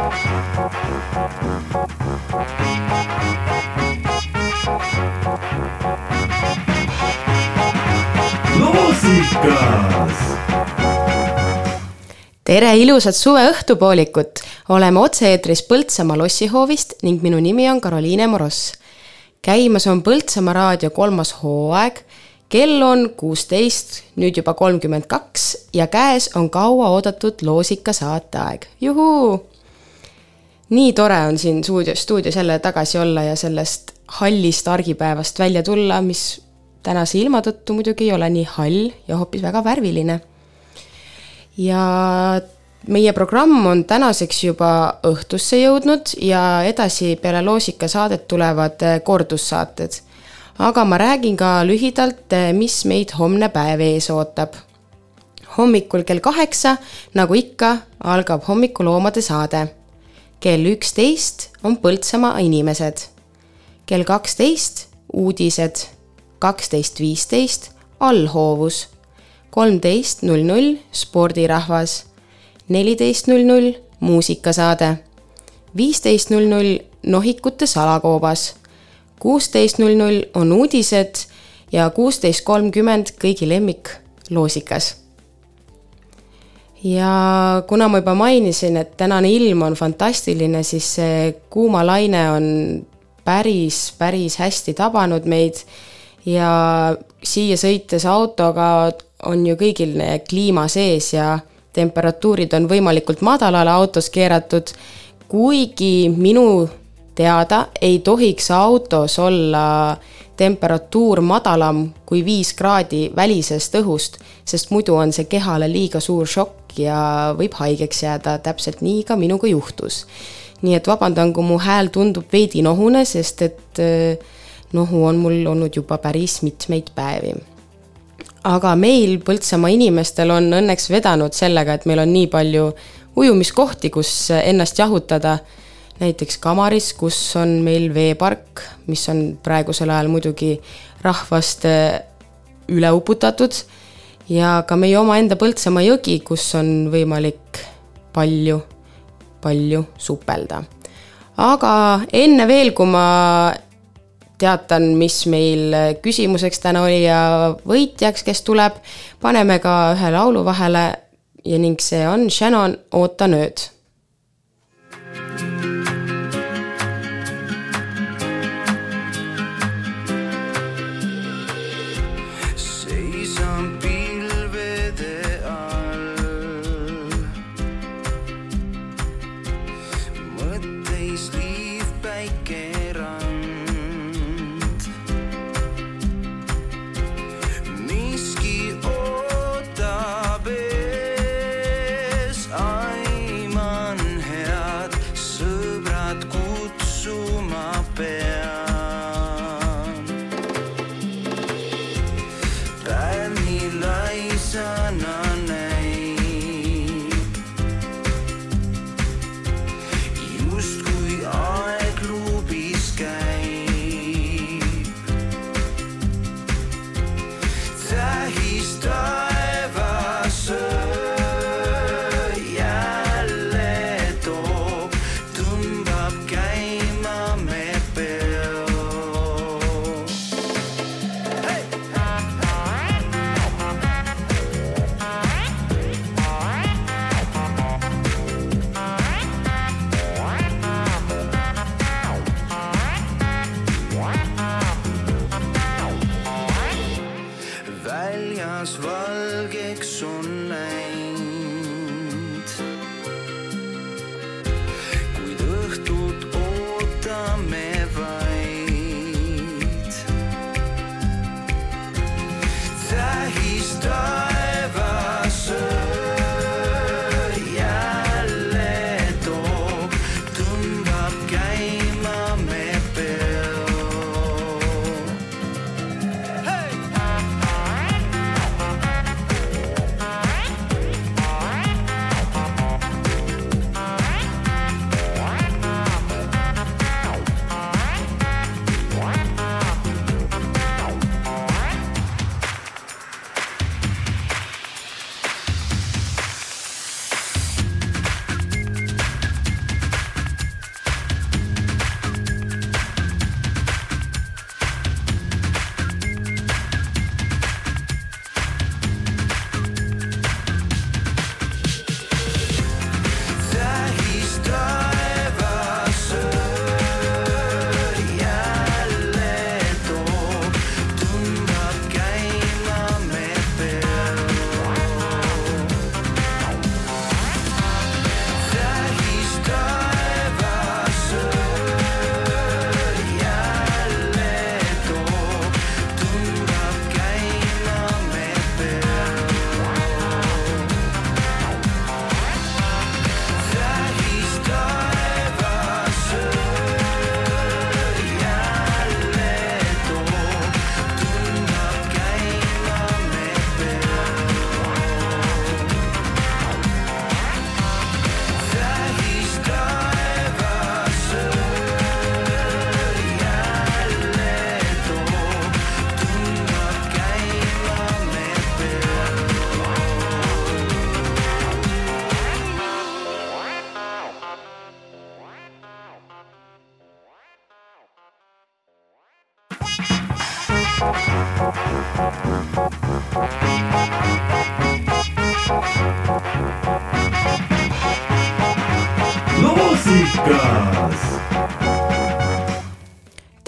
loosikas tere ilusat suve õhtupoolikut, oleme otse-eetris Põltsamaa lossihoovist ning minu nimi on Karoliine Moross. käimas on Põltsamaa raadio kolmas hooaeg, kell on kuusteist, nüüd juba kolmkümmend kaks ja käes on kauaoodatud loosika saateaeg, juhuu! Nii tore on siin stuudios, stuudios jälle tagasi olla ja sellest hallist argipäevast välja tulla, mis tänase ilma tõttu muidugi ei ole nii hall ja hoopis väga värviline. ja meie programm on tänaseks juba õhtusse jõudnud ja edasi peale loosika saadet tulevad kordussaated. aga ma räägin ka lühidalt, mis meid homne päev ees ootab. hommikul kell kaheksa, nagu ikka, algab hommikuloomade saade. Kell üksteist on Põltsamaa inimesed. kell kaksteist uudised. Kaksteist viisteist allhoovus, kolmteist null null spordirahvas, neliteist null null muusikasaade, viisteist null null nohikute salakoobas, kuusteist null null on uudised ja kuusteist kolmkümmend kõigi lemmik loosikas ja kuna ma juba mainisin, et tänane ilm on fantastiline, siis see kuumalaine on päris, päris hästi tabanud meid. Ja siia sõites autoga on ju kõigil kliima sees ja temperatuurid on võimalikult madalale autos keeratud, kuigi minu teada ei tohiks autos olla temperatuur madalam kui viis kraadi välisest õhust, sest muidu on see kehale liiga suur šokk ja võib haigeks jääda, täpselt nii ka minuga juhtus. nii et vabandan, kui mu hääl tundub veidi nohune, sest et äh, nohu on mul olnud juba päris mitmeid päevi. aga meil Põltsamaa inimestel on õnneks vedanud sellega, et meil on nii palju ujumiskohti, kus ennast jahutada. näiteks Kamaris, kus on meil veepark, mis on praegusel ajal muidugi rahvast äh, üle uputatud. ja ka meie omaenda Põltsamaa jõgi, kus on võimalik palju, palju supelda. aga enne veel, kui ma teatan, mis meil küsimuseks täna oli ja võitjaks, kes tuleb, paneme ka ühe laulu vahele ja ning see on Shannon Oota nüüd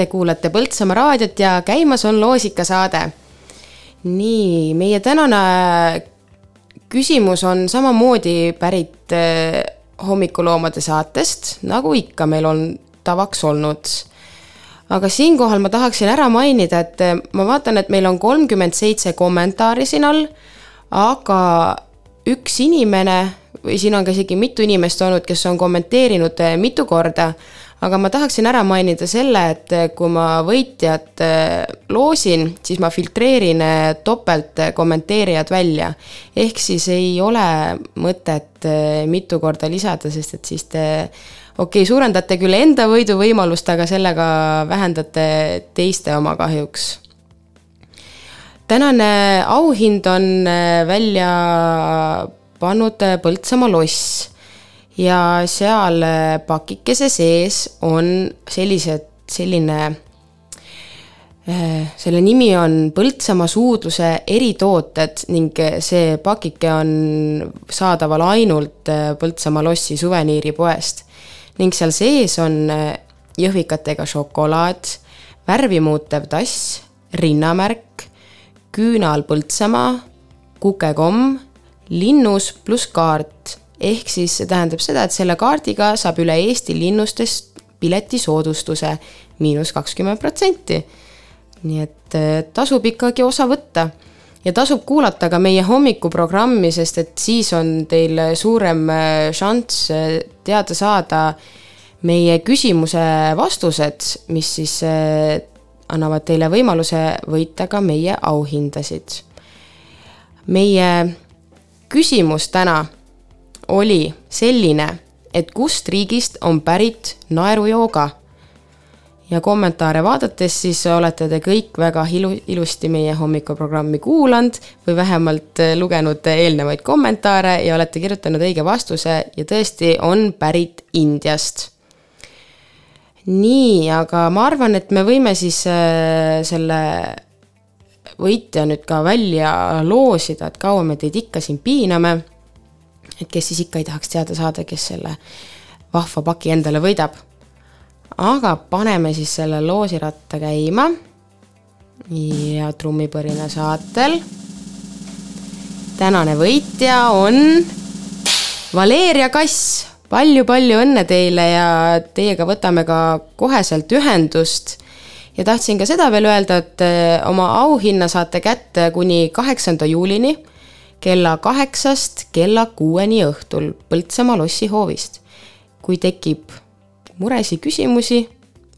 Te kuulate Põltsamaa raadiot ja käimas on loosikasaade. nii, meie tänane küsimus on samamoodi pärit eh, hommikuloomade saatest, nagu ikka meil on tavaks olnud. aga siinkohal ma tahaksin ära mainida, et eh, ma vaatan, et meil on kolmkümmend seitse kommentaari siin all, aga üks inimene siin on ka isegi mitu inimest olnud, kes on kommenteerinud eh, mitu korda, aga ma tahaksin ära mainida selle, et eh, kui ma võitjat eh, loosin, siis ma filtreerin topelt kommenteerijad välja. ehk siis ei ole mõtet mitu korda lisada, sest et siis te okei okay,, suurendate küll enda võiduvõimalust, aga sellega vähendate teiste oma kahjuks tänane auhind on välja pannud äh, Põltsamaa loss ja seal äh, pakikese sees on sellised, selline, äh, selle nimi on Põltsamaa suudluse eritooted ning see pakike on saadaval ainult Põltsamaa lossi suveniiripoest. ning seal sees on jõhvikatega šokolaad, värvi muutev tass, rinnamärk, küünal Põltsamaa, kukekomm linnus pluss kaart. ehk siis see tähendab seda, et selle kaardiga saab üle Eesti linnustest piletisoodustuse miinus kakskümmend protsenti. nii et äh, tasub ikkagi osa võtta ja tasub kuulata ka meie hommikuprogrammi, sest et siis on teil suurem äh, šanss äh, teada saada meie küsimuse vastused, mis siis annavad teile võimaluse võita ka meie auhindasid. meie küsimus täna oli selline, et kust riigist on pärit naerujooga? ja kommentaare vaadates siis olete te kõik väga ilu, ilusti meie hommikuprogrammi kuulanud või vähemalt lugenud eelnevaid kommentaare ja olete kirjutanud õige vastuse ja tõesti on pärit Indiast. nii, aga ma arvan, et me võime siis äh, selle võitja nüüd ka välja loosida, et kaua me teid ikka siin piiname. et kes siis ikka ei tahaks teada saada, kes selle vahva paki endale võidab. aga paneme siis selle loosiratta käima. ja trummipõrina saatel. tänane võitja on Valeria Kass palju-palju õnne teile ja teiega võtame ka koheselt ühendust ja tahtsin ka seda veel öelda, et eh, oma auhinna saate kätte kuni kaheksanda juulini kella kaheksast kella kuueni õhtul Põltsamaa lossihoovist. kui tekib muresid, küsimusi,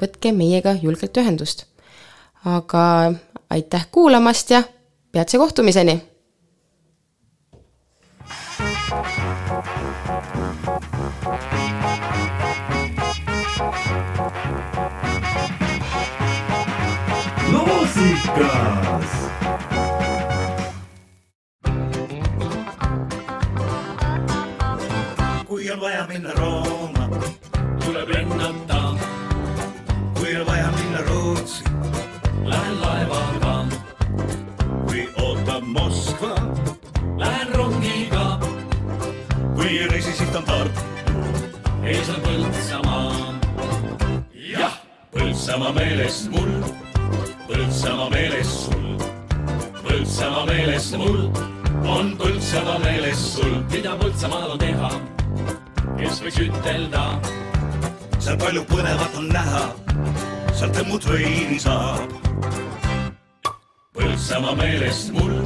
võtke meiega julgelt ühendust. aga aitäh kuulamast ja peatse kohtumiseni muusikas. kui on vaja minna Rooma, tuleb lennata, kui on vaja minna Rootsi, lähen laevaga, kui ootab Moskva, lähen rongiga, kui reisisiht on Tartu, ees on Põltsamaa. jah, Põltsamaa meeles mul, Põltsamaa meeles sul, Põltsamaa meeles mul, on Põltsamaa meeles sul, mida Põltsamaal on teha, kes võiks ütelda, seal palju põnevat on näha, sealt õmmut veini saab. Põltsamaa meeles mul,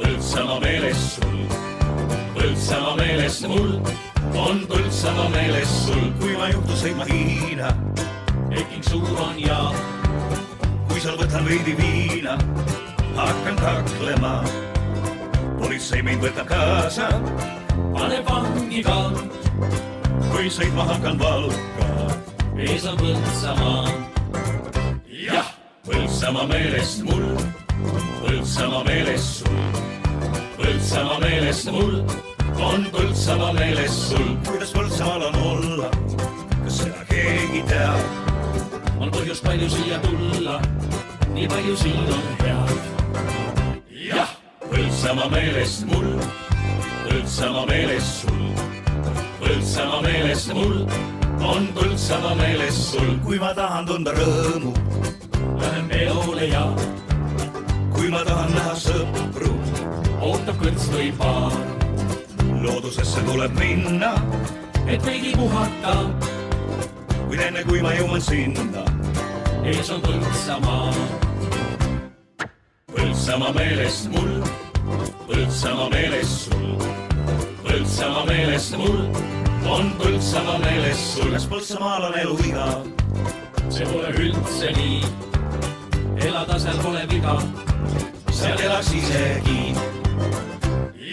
Põltsamaa meeles sul, Põltsamaa meeles mul, on Põltsamaa meeles sul, kui ma juhtu sõitma Hiina, Peking suur on ja seal võtan veidi viina, hakkan kaklema. politsei mind võtab kaasa, paneb vangi ka, kui sõitma hakkan Valka. ees on Põltsamaa. jah, Põltsamaa meelest mul, Põltsamaa meeles sul, Põltsamaa meelest mul, on Põltsamaa meeles sul, kuidas Põltsamaal on olla, kas seda keegi teab? on põhjust palju siia tulla, nii palju siin on head. jah, Põltsamaa meelest mul, Põltsamaa meeles sul, Põltsamaa Põltsamaa meeles mul on Põltsamaa meeles sul. kui ma tahan tunda rõõmu, lähen peole ja kui ma tahan näha sõpru, ootab kõrts või paar, loodusesse tuleb minna, et veidi puhata. kuid enne kui ma jõuan sinna, ees on Põltsamaa. Põltsamaa meeles mul, Põltsamaa meeles sul, Põltsamaa meeles mul on Põltsamaa meeles sul. kas Põltsamaal on elu igav? see pole üldse nii, elada seal pole viga, seal elaks isegi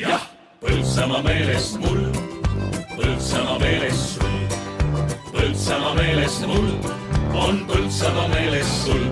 jah, Põltsamaa meeles mul, Põltsamaa meeles sul, Põltsamaa meeles mul on Põltsamaa meeles sul.